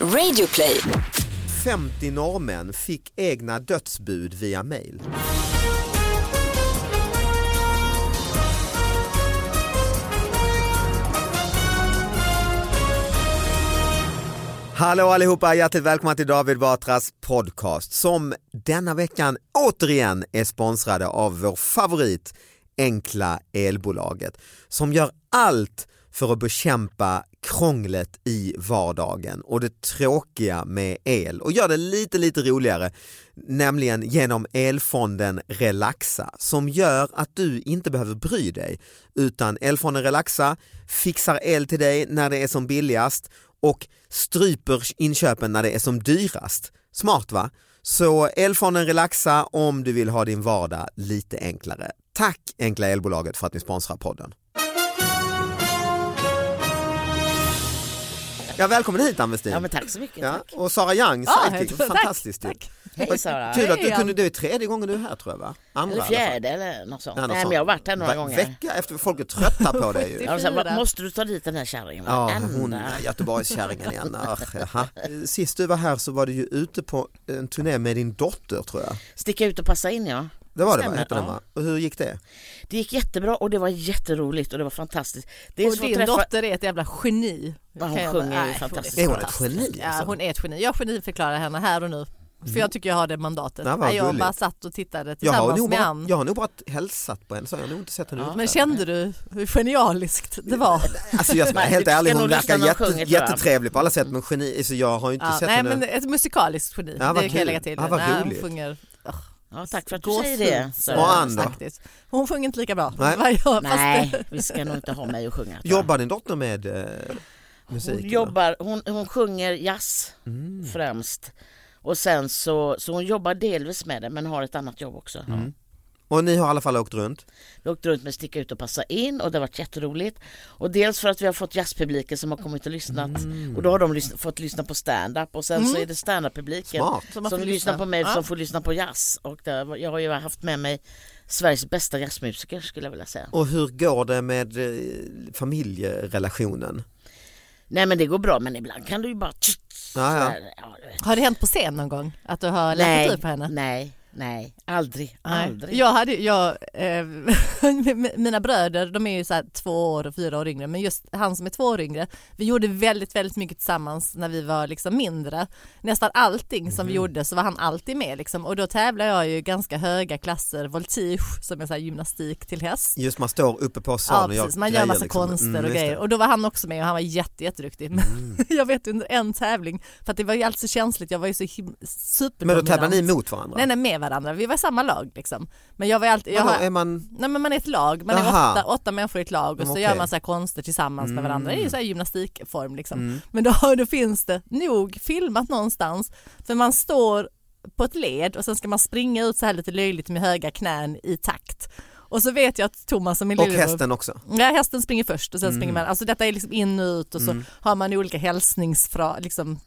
Radioplay. 50 norrmän fick egna dödsbud via mail. Hallå allihopa, hjärtligt välkomna till David Batras podcast som denna veckan återigen är sponsrade av vår favorit Enkla Elbolaget som gör allt för att bekämpa krånglet i vardagen och det tråkiga med el och gör det lite lite roligare nämligen genom elfonden Relaxa som gör att du inte behöver bry dig utan elfonden Relaxa fixar el till dig när det är som billigast och stryper inköpen när det är som dyrast. Smart va? Så elfonden Relaxa om du vill ha din vardag lite enklare. Tack Enkla Elbolaget för att ni sponsrar podden. Ja, välkommen hit Ann. Ja men tack så mycket. Ja, Tack. och Sara Young, Ja, sidekick. tack, fantastiskt. tack. Hej, Sara. Kul att du kunde, det är tredje gången du är här tror jag va? Andra, Eller fjärde eller något sånt. Ja, något Nej men jag har varit här några gånger. Vecka efter, folk är trötta på dig ju. Ja, bara, måste du ta dit den här kärringen? Ja, hon Göteborgskärringen igen. Ach. Sist du var här så var du ju ute på en turné med din dotter tror jag. Sticka ut och passa in ja. Det var det va? Hette den, ja. va? Och hur gick det? Det gick jättebra och det var jätteroligt och det var fantastiskt. Dels och din träffa- dotter är ett jävla geni. Ja, hon jag- sjunger ju Nej, fantastiskt Är hon ett geni, Ja, alltså? hon är ett geni. Jag geniförklarar henne här och nu. För jag tycker jag har det mandatet. Ja, Nej, jag gulligt. bara satt och tittade Jag har, tillsammans med bara, Ann. jag har nog bara hälsat på henne så jag har nog inte sett henne Men uppträda. kände du hur genialiskt det var? Alltså jag ska vara Nej, helt ärlig, hon verkar jätte, jag. jättetrevlig på alla sätt men geni, så jag har ju inte Ja, sett nej henne. men ett musikaliskt geni, Ja, det kan jag lägga till. Ja, vad Nej, hon roligt. Ja, tack för att du säger det. så Och Ann då? faktiskt. Hon sjunger inte lika bra. Nej. Vad jag- fast- Nej, vi ska nog inte ha mig att sjunga. Jobbar din dotter med eh, musik? Hon jobbar, hon, hon sjunger jazz Mm. främst. Och sen så, så hon jobbar delvis med det men har ett annat jobb också. Mm. Och ni har i alla fall åkt runt? Vi åkte runt med Sticka ut och passa in och det har varit jätteroligt. Och dels för att vi har fått jazzpubliken som har kommit och lyssnat Mm. och då har de lyssn- fått lyssna på stand-up och sen så är det stand-up-publiken Smart. Som som, lyssnar lyssna. på mig Ja. som får lyssna på jazz. Och där, jag har ju haft med mig Sveriges bästa jazzmusiker skulle jag vilja säga. Och hur går det med eh, familjerelationen? Nej men det går bra men ibland kan du ju bara... Ja, ja. Har det hänt på scen någon gång? Att du har lagt ut på henne? nej, nej, aldrig, aldrig. Jag hade, jag, eh, mina bröder de är ju så två år och fyra år yngre men just han som är två år yngre vi gjorde väldigt väldigt mycket tillsammans när vi var liksom mindre. Nästan allting som vi gjorde så var han alltid med liksom och då tävlar jag ju ganska höga klasser voltige som är så gymnastik till häst. Just man står uppe på Ja salen och precis, man gör massa liksom. konster Mm, och grejer och då var han också med och han var jätte, jätteduktig. Men jag vet under en tävling, för att det var ju alltid så känsligt, jag var ju så him- Men då tävlar ni mot varandra? Nej nej med varandra, vi var i samma lag liksom. Men jag var alltid, jag Vadå, har, är man... nej men man är ett lag, man Aha. är åtta, åtta människor i ett lag och Mm, så okej. gör man så här konster tillsammans med varandra, det är ju så här gymnastikform liksom. Men då, då finns det nog filmat någonstans, för man står på ett led och sen ska man springa ut så här lite löjligt med höga knän i takt. Och så vet jag att Thomas och min Och lillebror hästen också. Ja, hästen springer först och sen Mm. springer man. Alltså detta är liksom in och ut och så har man olika hälsningsfra, liksom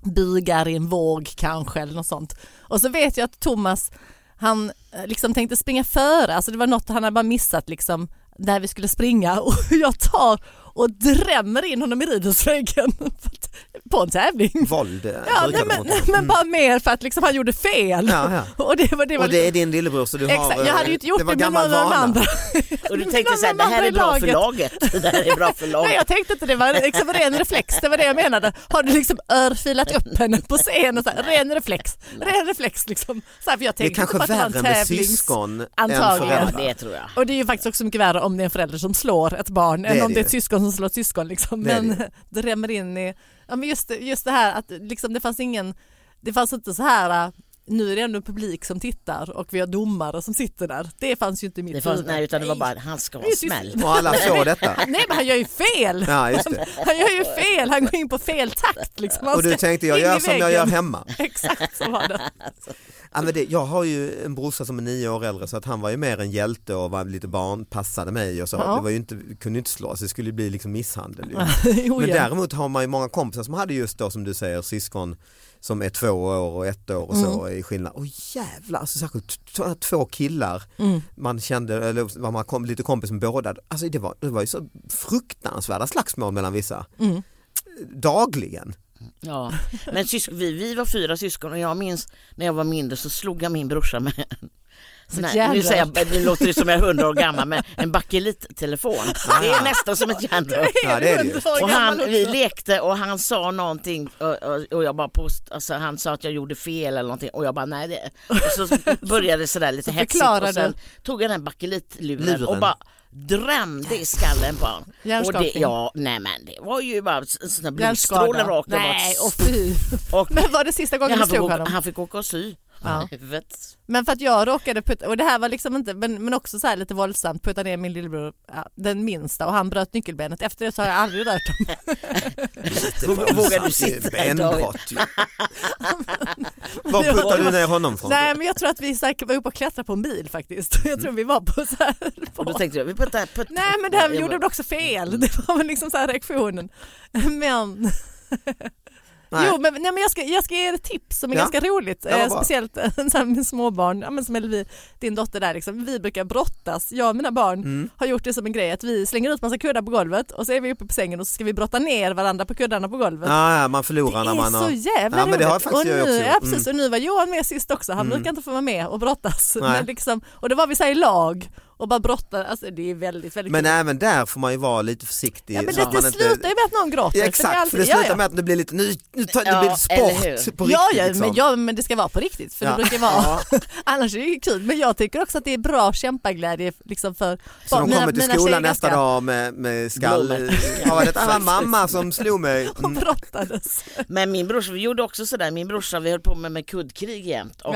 bugar i en våg kanske eller något sånt. Och så vet jag att Thomas, han eh, liksom tänkte springa före, alltså det var något han hade bara missat liksom när vi skulle springa. Och jag tar och drämmer in honom i ridhusväggen. på en tävling. Våld eh, Ja, nej, det men, vara. men bara mer för att liksom han gjorde fel. Ja, ja. Och det var, det var, Och det är din lillebror så du har... Exakt, jag hade ju inte gjort det, var med någon av de vana. andra. Och du tänkte så här, det de här är bra för laget. laget. Det här är bra för Nej jag tänkte inte det var liksom ren reflex, det var det jag menade. Har du liksom örfilat upp henne på scenen, så här, ren reflex, ren reflex liksom. Så här, för jag Det är tänkte kanske på att det var en värre med syskon än Antagligen. Ja, föräldrar. det tror jag. Och det är ju faktiskt också mycket värre om det är en förälder som slår ett barn Det än om det det är ett syskon som slår ett syskon. Liksom. Det Men det rämmer in i, ja, men just, det- just det här att liksom, det fanns ingen, det fanns inte så här äh, nu är det ändå publik som tittar och vi har domare som sitter där. Det fanns ju inte i mitt Det fanns, nej, utan det var bara, han ska är smäll. Och alla såg detta. Nej men han gör ju fel! Ja, just det. Han gör ju fel, han går in på fel takt liksom. Och du tänkte jag gör som jag gör hemma. Exakt så var det. Ja, men det, jag har ju en brorsa som är nio år äldre så att han var ju mer en hjälte och var lite barn, passade mig och så. Ja. Det var ju inte, kunde inte slås, det skulle bli liksom misshandel. Ju. Jo, Men däremot har man ju många kompisar som hade just då som du säger syskon som är två år och ett år och så Mm. i skillnad. Och jävlar, alltså särskilt två killar Mm. man kände, eller var man kom, lite kompis med båda. Alltså det var, det var ju så fruktansvärda slagsmål mellan vissa. Mm. Dagligen. Ja. Men vi, vi var fyra syskon och jag minns när jag var mindre så slog jag min brorsa med en sån här, nu säger jag, det låter ju som jag är hundra år gammal men en bakelittelefon. Det är nästan som ett järnrör. Ja, det är det Och han, vi lekte och han sa någonting och, och, jag bara post, alltså han sa att jag gjorde fel eller någonting och jag bara nej det och så började det sådär lite Så hetsigt och sen tog jag den bakelitluren Luren. och bara drämde i skallen på honom. Och det, ja, nej men det var ju bara en sån där Hjärnskada. blodstråle rakt Nej, och och Men var det sista gången du han, slog honom? han fick åka och sy Ja. huvudet. Men för att jag råkade putta, och det här var liksom inte, men, men också så här lite våldsamt, putta ner min lillebror, ja, den minsta och han bröt nyckelbenet. Efter det så har jag aldrig rört honom. Vågar du sitta idag? Benbrott ju. Var puttade du ner honom från? Nej men jag tror att vi säkert var uppe och klättrade på en bil faktiskt. Jag tror vi var på så här. Och då På. tänkte jag, vi puttar, puttar. Nej men det här gjorde väl också fel. Det var väl liksom så här reaktionen. Men Nej. Jo men, nej, men jag, ska, jag ska ge er ett tips som är Ja. ganska roligt. Eh, speciellt eh, med småbarn, ja, men som Elvi, din dotter där. Liksom. Vi brukar brottas, jag och mina barn Mm. har gjort det som en grej att vi slänger ut massa kuddar på golvet och så är vi uppe på sängen och så ska vi brotta ner varandra på kuddarna på golvet. Ja, ja, man förlorar Det när man är har... så jävla Ja, men det har roligt. faktiskt och jag nu, också ja, precis, och nu var Johan med sist också, han Mm. brukar inte få vara med och brottas. Nej. Men liksom, och då var vi så här i lag och bara brottade, alltså det är väldigt, väldigt Men kul. även där får man ju vara lite försiktig. Ja men det, man det slutar ju med att någon gråter. Ja, exakt, alltid- för det ja, slutar ja. med att det blir lite, nu, nu tar, det Ja, blir eller sport hur? på riktigt. ja, ja, liksom. men, ja, men det ska vara på riktigt för Ja. det brukar vara, annars är det ju kul. Men jag tycker också att det är bra kämpaglädje liksom för Så de mina- kommer till mina skolan tjejer nästa ganska- dag med, med skall... Ja, var det ah, mamma som slog mig? och Mm. brottades. Men min brorsa, vi gjorde också sådär, min brorsa vi höll på med, med kuddkrig jämt och,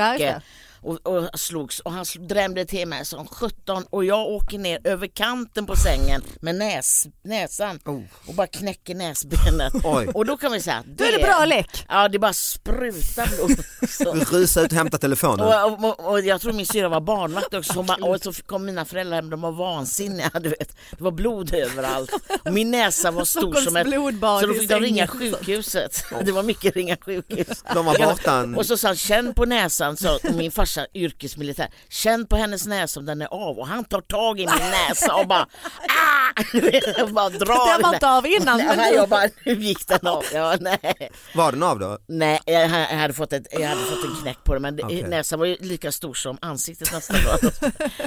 Det. och, och slogs och han drämde till mig som 17 och jag åker ner över kanten på sängen med näs, näsan Oh. och bara knäcker näsbenet. Oj. Och då kan vi säga, Då är det bra lek. Ja det bara sprutar blod. Så. Rusa ut och hämta telefonen. Och, och, och jag tror min syrra var barnvakt också, så hon bara, och så kom mina föräldrar hem, de var vansinniga. Du vet. Det var blod överallt. Och min näsa var stor som ett... Så då fick de ringa sjukhuset. Det var mycket ringa sjukhus. De var borta en... Och så sa han, känn på näsan, sa min farsa yrkesmilitär, känn på hennes näsa om den är av och han tar tag i min näsa och bara ah! Jag bara drar Den var inte av innan, men Nej, jag bara, nu gick den av. Ja, nej. Var den av då? Nej, jag jag hade fått, ett, jag hade fått en knäck på det men Okej. näsan var ju lika stor som ansiktet nästan.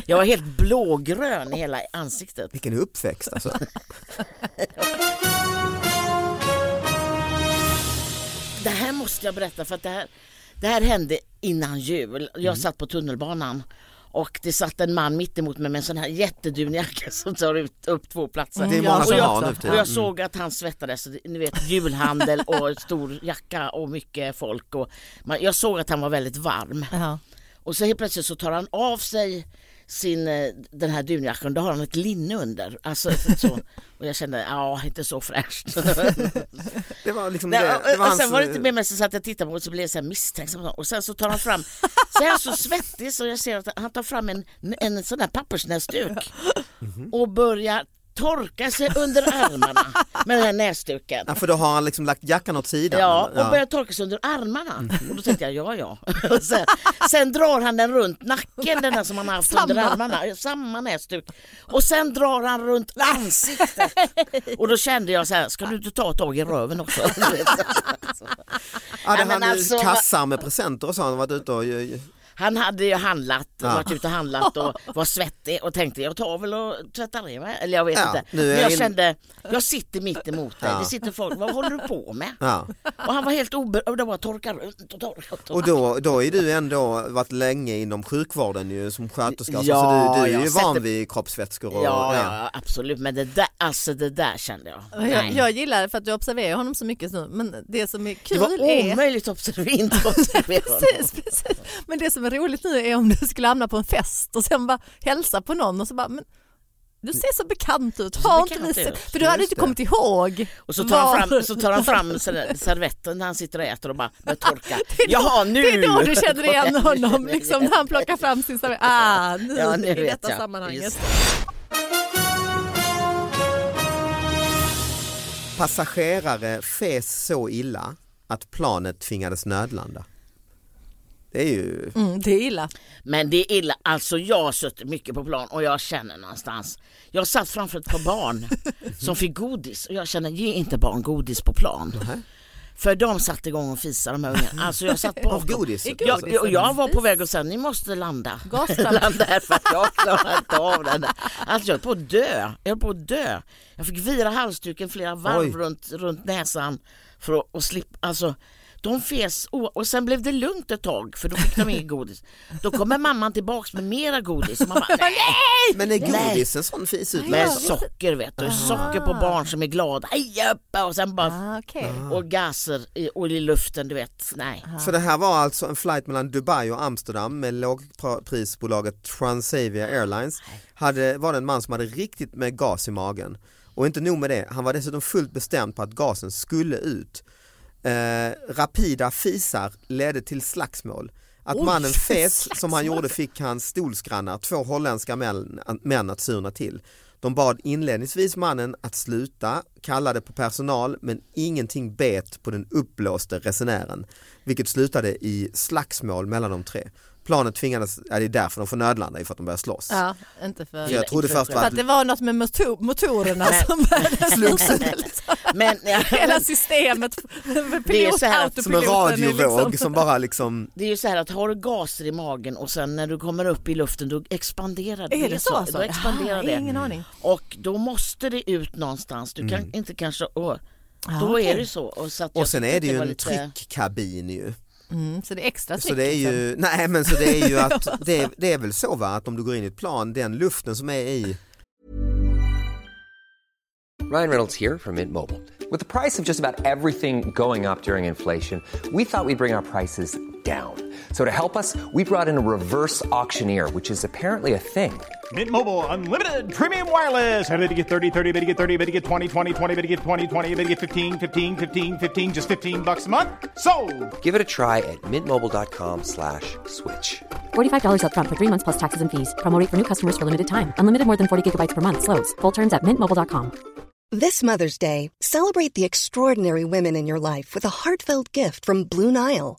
Jag var helt blågrön i hela ansiktet. Vilken uppväxt alltså. Det här måste jag berätta för att det här, det här hände innan jul. Jag Mm. satt på tunnelbanan och det satt en man mitt emot mig med en sån här jättedunig jacka som tar ut, upp två platser. Det är många och som jag, har nu och jag Mm. såg att han svettades, ni vet julhandel och stor jacka och mycket folk. Och man, jag såg att han var väldigt varm. Ja. Och så helt plötsligt så tar han av sig sin, eh, den här dunjackan, då har han ett linne under. Alltså, så. Och jag kände, ja inte så fräscht. Det var liksom det. det var och sen var det inte mer med så att jag tittade på och så blev jag så misstänksam och sen så tar han fram Så är så svettig så jag ser att han tar fram en, en sån här pappersnäsduk och börjar torka sig under armarna med den här näsduken. Ja, för då har han liksom lagt jackan åt sidan. Ja, och börjar torka sig under armarna. Och då tänkte jag, ja ja. Sen, sen drar han den runt nacken, den där som han har haft under Samma. armarna. Ja, Samma näsduk. Och sen drar han runt ansiktet. Och då kände jag så här, ska du inte ta tag i röven också? Ja, men han alltså, kassar med presenter och så? Han varit ute och... Han hade ju handlat, Ja. varit ute och handlat och var svettig och tänkte jag tar väl och tvättar i mig. Eller jag vet Ja, inte. nu är Men jag jag in- kände, jag sitter mitt emot dig. Ja. Det sitter folk, vad håller du på med? Ja. Och han var helt oberörd, och det bara torkar runt och torkar. Och, torkar. Och då, då är du ändå varit länge inom sjukvården ju som sköterska. Ja, så du, du är ju sätter- van vid kroppsvätskor och... Ja, ja, absolut. Men det där, alltså det där kände jag. Jag, Nej. jag gillar det för att du observerar honom så mycket nu men det som är det kul var är omöjligt att observera, inte observera. Precis, precis. Men det som är roligt nu är om du skulle hamna på en fest och sen bara hälsa på någon och så bara, men du ser så bekant ut, har inte bekant vi sett? ut. För du hade inte kommit ihåg. Och så tar, han var- fram, så tar han fram ser- servetten när han sitter och äter och bara börjar torka. Det är då- Jaha, nu! Det är då du känner igen honom, liksom, när han plockar fram sin servett. Ah, nu, Ja, nu i detta jag. sammanhanget. Just Passagerare fes så illa att planet tvingades nödlanda. Det är ju... Mm, det är illa. Men det är illa, alltså jag har suttit mycket på plan och jag känner någonstans. Jag satt framför ett par barn som fick godis och jag känner ge inte barn godis på plan. För de satte igång och fisade de här ungarna. Alltså jag satt bakom. godis? Jag, och jag var på väg och säga ni måste landa. Landa här för att jag klarar inte av den där. Alltså jag höll på att dö. Jag höll på att dö. Jag fick vira halsduken flera varv Oj. runt, runt näsan för att, att slippa. Alltså, de fes och sen blev det lugnt ett tag för då fick de inget godis. Då kommer mamman tillbaks med mera godis. Och man bara, nej! Men är godis en sån fis ut? Med socker vet du, socker på barn som är glada. Och sen bara Ah, okej. och gaser i, och i luften du vet. Nej. Så det här var alltså en flight mellan Dubai och Amsterdam med lågprisbolaget Transavia Airlines. Hade, var det en man som hade riktigt med gas i magen. Och inte nog med det, han var dessutom fullt bestämd på att gasen skulle ut. Eh, rapida fisar ledde till slagsmål. Att Oj, mannen fes som han gjorde fick hans stolsgrannar, två holländska män, män att surna till. De bad inledningsvis mannen att sluta, kallade på personal men ingenting bet på den uppblåste resenären. Vilket slutade i slagsmål mellan de tre. Planet tvingades, ja, det är därför de får nödlanda, för att de börjar slåss. Ja, inte för... Så jag trodde först För att det var något med motor, motorerna som började Slogs ut. Men, ja, Hela systemet, Det är så här att- som en är radiovåg liksom- som bara liksom det är ju så här att har du gaser i magen och sen när du kommer upp i luften då expanderar det. Är det så? alltså? Då expanderar Ah, det. Ingen aning. Och då måste det ut någonstans. Du kan inte kanske... Och, Ah, då okej. är det så. Och, så och sen är det ju en lite- tryckkabin ju. Mm, så det är extra tryck. Så det är liksom. ju, nej men så det är ju att det, är- det är väl så va att om du går in i ett plan, den luften som är i Ryan Reynolds here from Mint Mobile. With the price of just about everything going up during inflation, we thought we'd bring our prices down. So to help us, we brought in a reverse auctioneer, which is apparently a thing. Mint Mobile unlimited premium wireless. Ready to get 30, 30, bit to get 30, bit to get 20, 20, 20, bit to get 20, 20, bit to get 15, 15, 15, 15 just 15 bucks a month. So, Give it a try at mintmobile.com slash switch. $45 upfront for three months plus taxes and fees. Promo rate for new customers for limited time. Unlimited more than 40 gigabytes per month. Slows. Full terms at mintmobile.com. This Mother's Day, celebrate the extraordinary women in your life with a heartfelt gift from Blue Nile.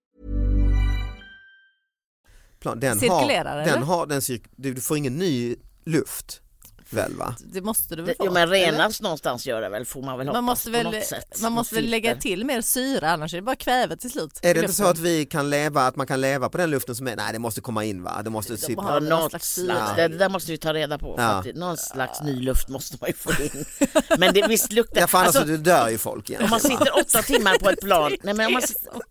plan. Den Cirkulerar, har, eller? den har, den cirk, du, får ingen ny luft väl va? Det måste du väl få? jo, men eller? renas någonstans gör det väl, får man väl man måste på väl, något sätt. man måste Något väl lägga till mer syra annars är det bara kväve till slut. Är det inte så att vi kan leva, att man kan leva på den luften som är, nej det måste komma in va? Det måste De sitta. har Ja, någon något slags slags, syra. det, det där måste vi ta reda på. Ja. någon slags ny luft måste man ju få in. Men det, visst luktar... Ja för annars alltså, så dör ju folk igen. om man sitter åtta timmar på ett plan, nej, men om man, Det är sit-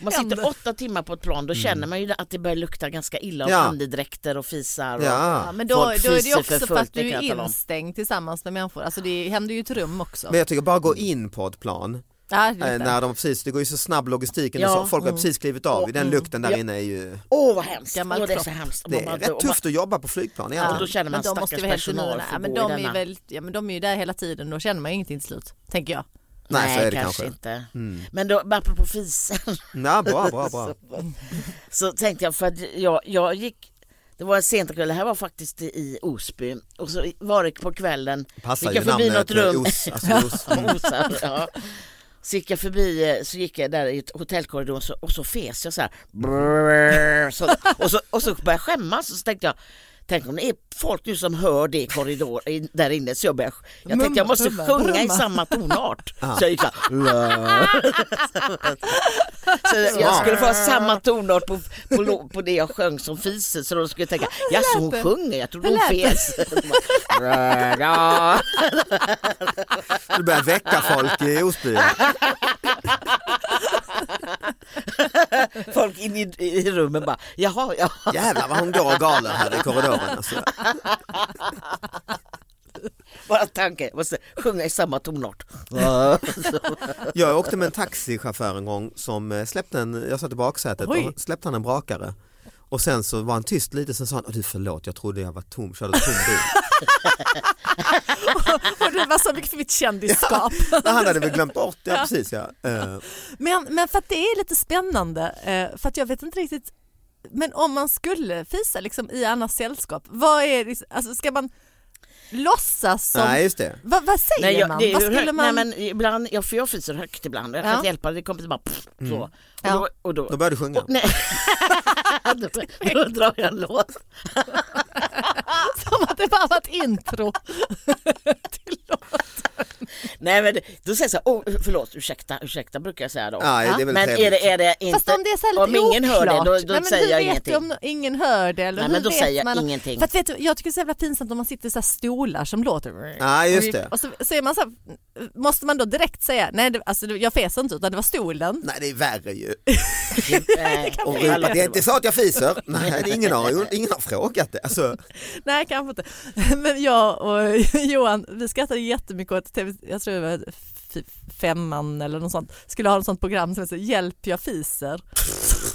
Man sitter åtta timmar på ett plan, då känner man ju att det börjar lukta ganska illa av Ja. andedräkter och fisar. Och, Ja. Ja, men då, Folk då är det för också för fullt, att du är instängd tillsammans med människor. Alltså det händer ju i ett rum också. Men jag tycker bara gå in på ett plan ja, det eh, det. när de precis, det går ju så snabb logistiken, Ja. så folk har precis klivit av, den lukten där Ja. inne är ju, Åh vad hemskt! Åh, det är så hemskt. det är bara- rätt tufft att jobba på flygplan Ja, och då känner man men de måste stackars vara helt personal får Ja, men de, är denna. väl, ja, men de är ju där hela tiden, då känner man ju ingenting till slut, tänker jag. Nej, Nej, så är det kanske, kanske. inte. Mm. Men då, apropå fisen Ja, bra, bra, bra. så tänkte jag för att jag, jag gick det var en sent kväll, det här var faktiskt i Osby och så var det på kvällen Passar gick jag förbi namnet något rum. eh, Os, alltså Os. Mm. Osar, ja. Så gick jag förbi, eh, så gick jag där i ett hotellkorridor och så, och så fes jag så här. Brrr, så, och, så, och så började jag skämmas och så tänkte jag Tänk om det är folk nu som hör det i korridor i- där inne så jag började, jag tänkte jag måste Mumma, sjunga i samma tonart. Så jag gick så. Så jag skulle få samma tonart på, på, på det jag sjöng som fise så de skulle tänka, jaså hon sjunger, jag trodde hon fes. Du börjar väcka folk i Osby. Folk in i, i rummen bara, jaha, jaha. Jävlar vad hon går och galer här i korridoren. Alltså. Bara tanke, jag måste sjunga i samma tonart. Jag åkte med en taxichaufför en gång som eh, släppte en, jag satt i baksätet Oj. och släppte han en brakare. Och sen så var han tyst lite, sen sa han, "Åh, du förlåt jag trodde jag var tom, körde tom bil. Och det var så mycket för mitt kändisskap. Men han hade väl glömt bort, ja precis ja. Eh, Men, men för att det är lite spännande, eh, för att jag vet inte riktigt, men om man skulle fisa liksom i annars sällskap, vad är det, alltså ska man låtsas som, Nej just det. vad, vad säger Nej, jag, man? det vad skulle högt, man... nej men ibland, jag, för jag fiser högt ibland, jag kan Ja. inte hjälpa det, det kommer bara pff, så. Och Ja. då, och då, Då började du sjunga. nej. då, då drar jag en låt. Som att det bara var ett intro. till låt. Nej men då säger jag så här, oh, förlåt, ursäkta, ursäkta brukar jag säga då. Ja, det är väl men är det, är det inte, Fast om det är så här lite om ingen hör det då, oklart, då nej, men säger jag ingenting. Om ingen hör det? Eller Nej, men då vet säger jag man, ingenting. För att, vet du, jag tycker det är så jävla pinsamt om man sitter i så här stolar som låter. Ja just det. Och så, så är man så här, måste man då direkt säga, nej det, alltså, det- jag fes inte utan det var stolen. Nej det är värre ju. Nej, Och det är inte så att jag fiser, nej det är ingen har, ingen har frågat det. Alltså, Nej kanske inte. Men jag och Johan, vi skrattade jättemycket åt TV, jag tror det var femman eller något sånt, skulle ha något sånt program som heter Hjälp jag fiser.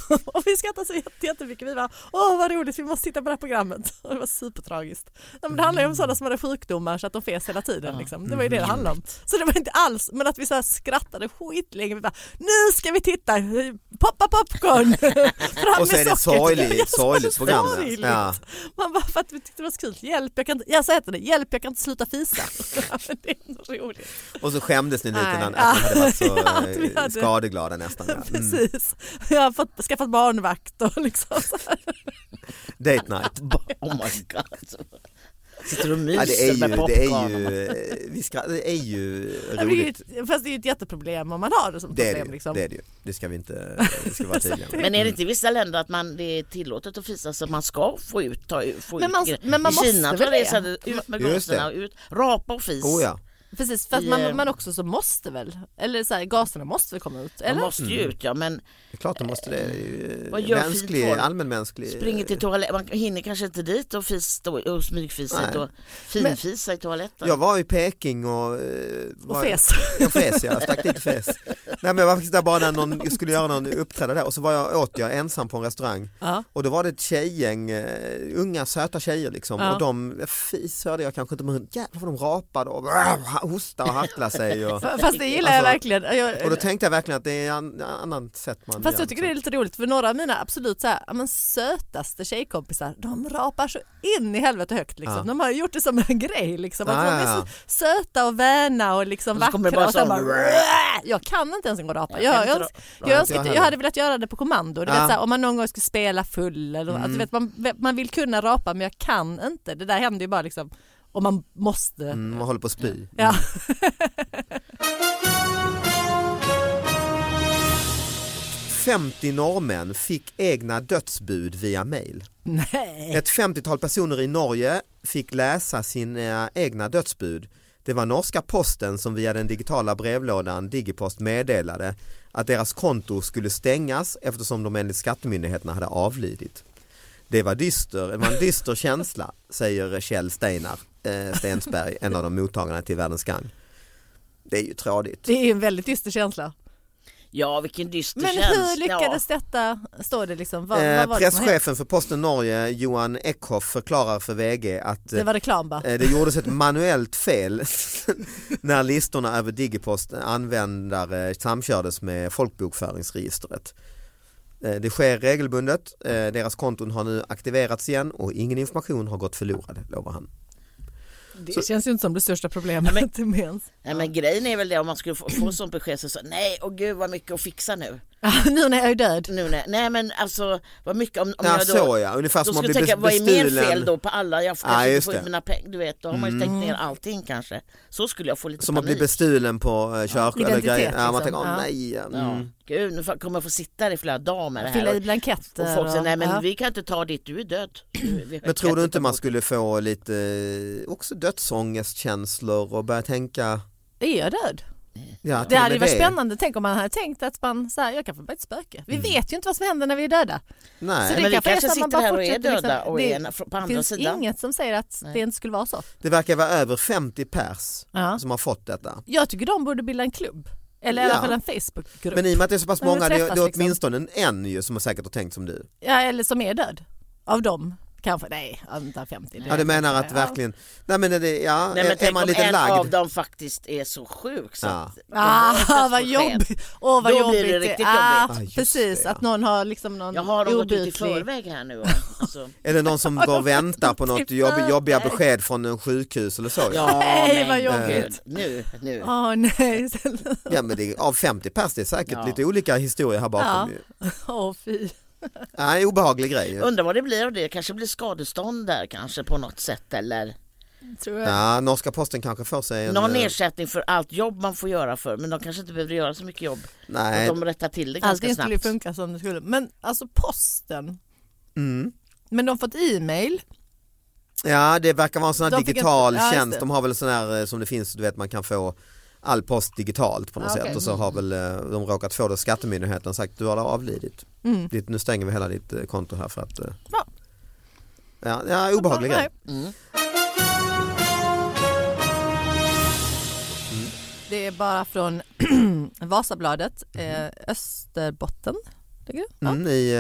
och vi skrattade så jätte- jättemycket, vi bara åh vad roligt vi måste titta på det här programmet. Och det var supertragiskt. Nej, men det handlar ju om sådana som hade sjukdomar så att de fes hela tiden. Liksom. Det var ju det det handlade om. Så det var inte alls, men att vi så här skrattade skitlänge, vi bara nu ska vi titta, poppa popcorn! Fram och så är det sorgligt, Ja, sorgligt program. Ja. Man bara för att vi tyckte det var så kul. Hjälp, jag kan inte, ja så heter det, hjälp jag kan inte sluta fisa. Det är roligt. Och så skämdes ni lite när att ni hade varit så Ja, eh, hade- skadeglada nästan. Ja. Mm. Precis. Jag har fått, skaffat barnvakt och liksom så här. Date night. Oh my god. Sitter och myser Ja, det, är ju, med popcorn. det är ju, vi skra- det är ju Ja, det är ju roligt. ett- Fast det är ju ett jätteproblem om man har det som Det är problem. det, ju, liksom. det är det ju. Det ska vi inte, det ska vara tydliga med. Men är det inte i vissa länder att man, det är tillåtet att fisa så att man ska få ut, ta, få Men man- ut men man I måste Kina väl tror jag det är det? ut med gaserna, ut, rapa och fis. Oh ja. Precis, för att I, man, eh, man också så måste väl, eller så här, gaserna måste väl komma ut? De Eller? måste ju ut ja men Det är klart de måste det. det. är gör Mänsklig, allmänmänsklig. springer till toaletten, man hinner kanske inte dit och, fis, och, och smygfisa Nej. och finfisa i toaletten. Jag var i Peking och... eh, Och var- fes. Jag fes, jag stack dit och fes. Nej men jag var faktiskt där bara när någon jag skulle göra någon uppträda där och så var jag, åt jag ensam på en restaurang Ja. och då var det ett tjejgäng, eh, unga söta tjejer liksom Ja. och de, fis hörde jag kanske inte men jävlar vad de rapade och hostade och harklade sig. Och, Fast det gillar jag Alltså, verkligen. Jag, och då tänkte jag verkligen att det är en annan sätt man Fast gör jag tycker det är lite roligt för några av mina absolut så här, ja, men sötaste tjejkompisar de rapar så in i helvete högt liksom. Ja. De har gjort det som en grej liksom. Att Ja, de är ja, så söta och väna och liksom Och så vackra. bara Och sen så- bara, jag kan inte ens en gång rapa. Jag Jag, jag, jag, jag, jag jag, hade velat göra det på kommando. Du Ja. vet, så här, om man någon gång skulle spela full eller Mm. alltså, vet, man, man vill kunna rapa men jag kan inte. Det där händer ju bara liksom om man måste. Mm, man håller på att spy. Ja. 50 norrmän fick egna dödsbud via mail. Nej. Ett 50-tal personer i Norge fick läsa sina egna dödsbud. Det var norska posten som via den digitala brevlådan Digipost meddelade att deras konto skulle stängas eftersom de enligt skattemyndigheterna hade avlidit. Det var, dyster, det var en dyster känsla, säger Kjell Steinar eh, Stensberg, en av de mottagarna till Världens Gang. Det är ju trådigt. Det är en väldigt dyster känsla. Ja vilken dyster Men känsla. hur lyckades detta, står det liksom? Vad, Eh, vad presschefen för Posten Norge, Johan Eckhoff, förklarar för VG att Det var reklam. Eh, Det gjordes ett manuellt fel när listorna över Digipost användare samkördes med folkbokföringsregistret. Eh, Det sker regelbundet, Eh, deras konton har nu aktiverats igen och ingen information har gått förlorad, lovar han. Det känns ju inte som det största problemet med ens. Nej men grejen är väl det om man skulle få, få sånt besked så, så nej och gud vad mycket att fixa nu. nu när jag är död. nu när, nej men alltså vad mycket om, om Ja, jag då, så ja, ungefär då som skulle tänka vad är mer fel då på alla, jag får kanske inte få. Mm. mina pengar, du vet då har man ju stängt ner allting kanske. Så skulle jag få lite Som att bli panik. bestulen på eh, körkort eller Identitet, grejer. Ja, man liksom. tänker, åh nej. Ja, Mm. gud nu får- kommer jag få sitta där i flera dagar med det här. Fylla i blanketter. Och folk säger nej men ja. vi kan inte ta ditt, du är död. Men tror du inte man bort- skulle få lite eh, också dödsångestkänslor och börja tänka Är jag död? Ja, Det hade ju varit spännande. Tänk om man hade tänkt att man, så här, jag kan få bara ett spöke. Vi vet ju inte vad som händer när vi är döda. Nej. Så det Men vi kanske kanske sitter här och är fortsätter liksom- döda och det är på andra finns sidan. inget som säger att Nej. det inte skulle vara så. Det verkar vara över 50 pers Ja. som har fått detta. Jag tycker de borde bilda en klubb. Eller i alla Ja. fall en Facebookgrupp. Men i och med att det är så pass många, det är, träffas, det är liksom. åtminstone en ju som har säkert har tänkt som du. Ja, eller som är död. Av dem. Kanske, nej, inte 50. Ja du menar att verkligen, nej men det, ja, Nej men är, man lite en av lagd. dem faktiskt är så sjuk så Ja. att de Ah, vad jobbigt! Åh vad Då jobbigt blir det riktigt Ah, jobbigt. Ah, just precis, det, ja. att någon har liksom någon Jag har dem gått ut i förväg här nu. Alltså. Är det någon som går och väntar på något jobb, jobbiga besked från en sjukhus eller så? Ja Nej, vad jobbigt. gud. Nu, nu. Åh nej, Ja men det av 50 pers, det är säkert Ja. lite olika historier här bakom. Ja. ju. åh fy. Ja, en obehaglig grej. Undrar vad det blir av det. kanske blir skadestånd där kanske på något sätt eller Tror jag. Ja, norska posten kanske får sig en... någon eh, ersättning för allt jobb man får göra för men de kanske inte behöver göra så mycket jobb. Nej, Att de rättar till det ganska Allting skulle snabbt. funka som det skulle. Men alltså posten. mm. Men de har fått e-mail. Ja det verkar vara en sån här De digital inte- ja, tjänst, de har väl sån här eh, som det finns, du vet man kan få all post digitalt på något Ja, sätt och så har väl eh, de råkat få det skattemyndigheten sagt du har avlidit. Mm. Ditt, nu stänger vi hela ditt eh, konto här för att eh, Ja. Ja, ja obehaglig grej. Mm. Det är bara från Vasabladet, eh, Österbotten. Ligger det? Ja. Mm, I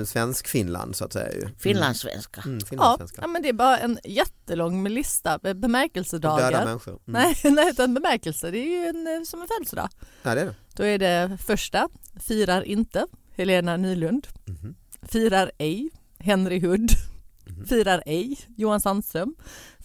eh, svensk Finland så att säga ju. Finlandssvenska. Mm, finlandssvenska. ja, men det är bara en jättelång lista med bemärkelsedagar. Döda människor. Mm. Nej, nej, utan bemärkelse. Det är ju en, eh, som en födelsedag. Ja, det är det. Då är det första, firar inte, Helena Nylund. Mhm. Firar ej, Henry Hood. Firar ej, Johan Sandström.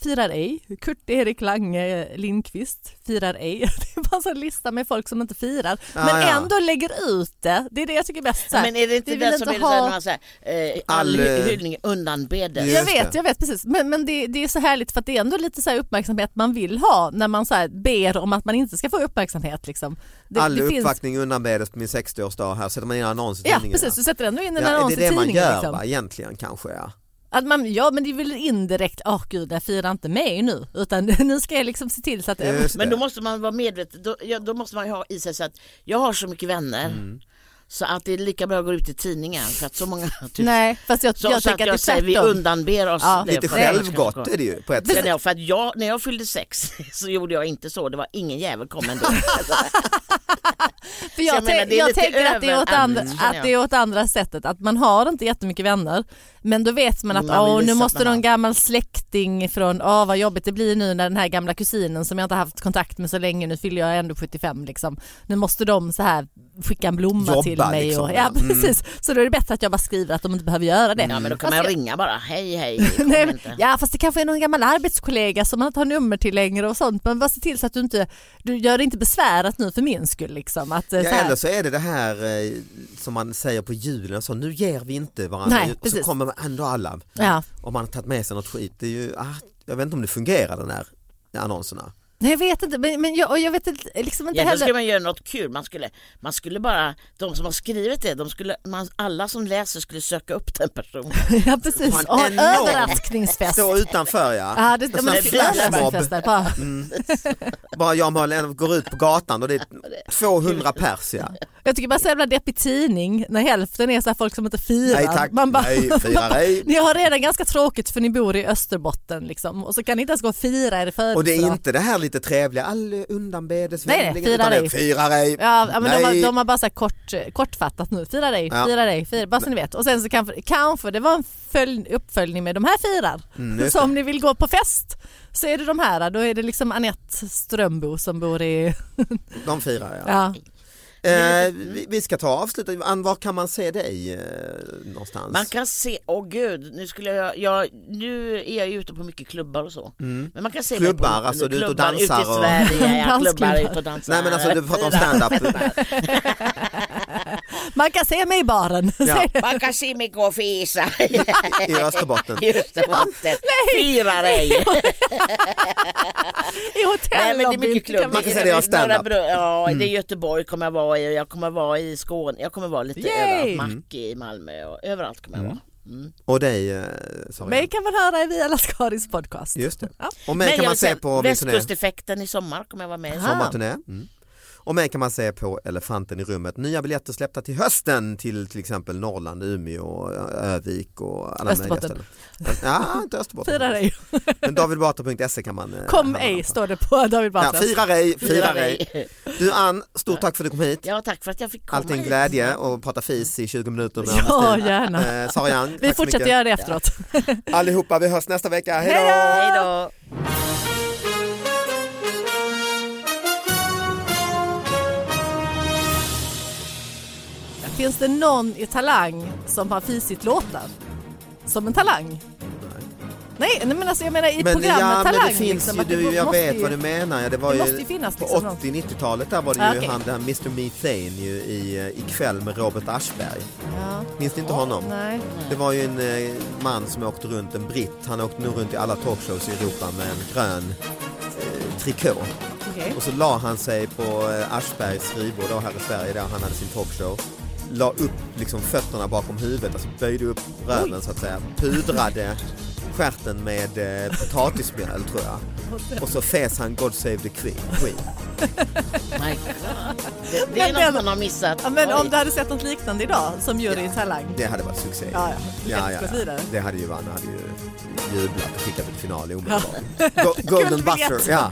Firar ej, Kurt-Erik Lange Lindqvist. Firar ej. Det är bara en lista med folk som inte firar. Ja, men ja. ändå lägger ut det. Det är det jag tycker är bäst. Men är det inte vi vill det som inte är ha... man säger eh, all All, hyllning undanbedes? Jag vet, jag vet precis. Men, men det, det är så härligt för att det är ändå lite så här uppmärksamhet man vill ha när man så här ber om att man inte ska få uppmärksamhet. Liksom. Det, All det finns- uppvaktning undanbedes på min 60-årsdag här sätter man in en annons i Ja tidningen. precis, du sätter ändå in en Ja, annons det är i det man tidningen. gör liksom. va, egentligen kanske ja. Att man, ja men det är väl indirekt, åh gud jag firar inte med nu utan nu ska jag liksom se till så att Men då måste man vara medveten, då, ja, då måste man ju ha i sig så att jag har så mycket vänner Mm. så att det är lika bra att gå ut i tidningen för att så många... Typ, Nej fast jag, så, jag så att tänker jag att säger är vi tvärtom. undanber oss Ja. det Lite självgott är det ju på ett sätt. jag, för att jag, när jag fyllde sex så gjorde jag inte så, det var ingen jävel kom ändå. För jag, jag menar, jag tänker att det, är åt andra, känner att det är åt andra sättet, att man har inte jättemycket vänner men då vet man att Man åh, nu måste någon gammal släkting från, åh vad jobbigt det blir nu när den här gamla kusinen som jag inte haft kontakt med så länge, nu fyller jag ändå 75 liksom. Nu måste de så här skicka en blomma Jobba, till mig. liksom, och, ja. Mm. precis, så då är det bättre att jag bara skriver att de inte behöver göra det. Ja men då kan Fast man ringa bara, hej hej. Nej, ja fast det kanske är någon gammal arbetskollega som man inte har nummer till längre och sånt men bara se till så att du inte, du gör det inte besvärat nu för min skull liksom. Att, eh, Ja, så eller så är det det här eh, som man säger på julen, så nu ger vi inte varandra, Nej, så precis. Kommer ändå alla. ja. Om man har tagit med sig något skit, det är ju, ah, jag vet inte om det fungerar den här annonserna. Nej jag vet inte, men, men jag, och jag vet inte, liksom inte Ja, då heller. skulle man göra något kul. Man skulle, man skulle bara, de som har skrivit det, de skulle, man, alla som läser skulle söka upp den personen. Ja precis, Ha en och en enorm- överraskningsfest. Stå utanför ja. Ja, det, En ja, sån men här det flashmob. överraskningsfester bara. Bara jag och går ut på gatan och det är 200 pers ja. Jag tycker bara så jävla deppig tidning när hälften är så här folk som inte firar. Nej tack, Man bara, nej firar ej. Ni har redan ganska tråkigt för ni bor i Österbotten liksom och så kan ni inte ens gå och fira er Och födelsedag. det är inte det här lite trevliga, all undanbedes Nej, nej, fira ej. Fira ej. Ja, men de, har, de har bara så här kort, kortfattat nu, fira dig, Ja. fira dig, fira, bara så ni vet. Och sen så kanske, kanske det var en följ, uppföljning med de här firar. Mm, så om ni vill gå på fest så är det de här, då är det liksom Anette Strömbo som bor i... De firar ja. Ja. Eh, vi, vi ska ta avsluta, Ann var kan man se dig eh, någonstans? Man kan se, åh gud, nu skulle jag, jag, nu är jag ju ute på mycket klubbar och så. Men man kan se mig Mm. Klubbar, på, alltså du är ute och dansar ute i och- Sverige, ja, klubbar ute och dansar. Nej men alltså du pratar om stand-up. Man kan se mig i baren. Ja. Man kan se mig gå och fisa. i Österbotten. I Österbotten. Fira dig. I Nej men det är hotellobbyn. Man kan säga det är stand-up. Ja, Mm. det är Göteborg kommer jag vara i och jag kommer vara i Skåne. Jag kommer vara lite Yay! överallt. Macke i Malmö och överallt kommer jag vara. Mm. Och dig eh. Mig kan man höra i Via Lascaris podcast. Just det. Ja. Och mig Men kan man se på. Västkusteffekten i sommar kommer jag vara med i. Sommarturné. Mm. Och mig kan man se på Elefanten i rummet. Nya biljetter släppta till hösten till till exempel Norrland, Umeå, Övik och alla möjliga Österbotten. ställen. Ja, inte Österbotten. Fira dig. Men davidbatra.se kan man... eh, Kom ej står det på David Ja, Batras. fira ej, fira dig. Du Ann, stort tack för att du kom hit. Ja tack för att jag fick komma Alltid en hit. glädje och prata fis i 20 minuter med Ja, Anna gärna. Eh, Young, Vi fortsätter göra det efteråt. Allihopa, vi hörs nästa vecka. Hej då! Finns det någon i Talang som har fisit låtar? Som en talang? Nej, nej men alltså jag menar i Men, programmet ja, men Talang. det finns liksom, ju, du, jag vet ju- vad du menar. Ja, det var det ju, finnas på liksom någon. 80-90-talet där var det Ah, ju okej. han, här Mr Methane ju, i eh, Ikväll med Robert Aschberg. Ja, Minns ni inte honom? nej. Det var ju en eh, man som åkte runt, en britt, han åkte nog runt i alla talkshows i Europa med en grön eh, trikå. Okej. Och så la han sig på eh, Aschbergs skrivbord då här i Sverige där han hade sin talkshow. La upp liksom fötterna bakom huvudet, alltså böjde upp röven så att säga. Pudrade stjärten med eh, potatismjöl tror jag. Och så fes han God Save the Queen. queen. My God. Det, det är Men något man har missat. Ja, men Oj. om du hade sett något liknande idag som jury i Talang. Det hade varit succé. Ja, ja. Ja, ja, ja. Det hade ju Anna hade ju jublat och skickat till final omedelbart. Go- Golden buzzer, ja.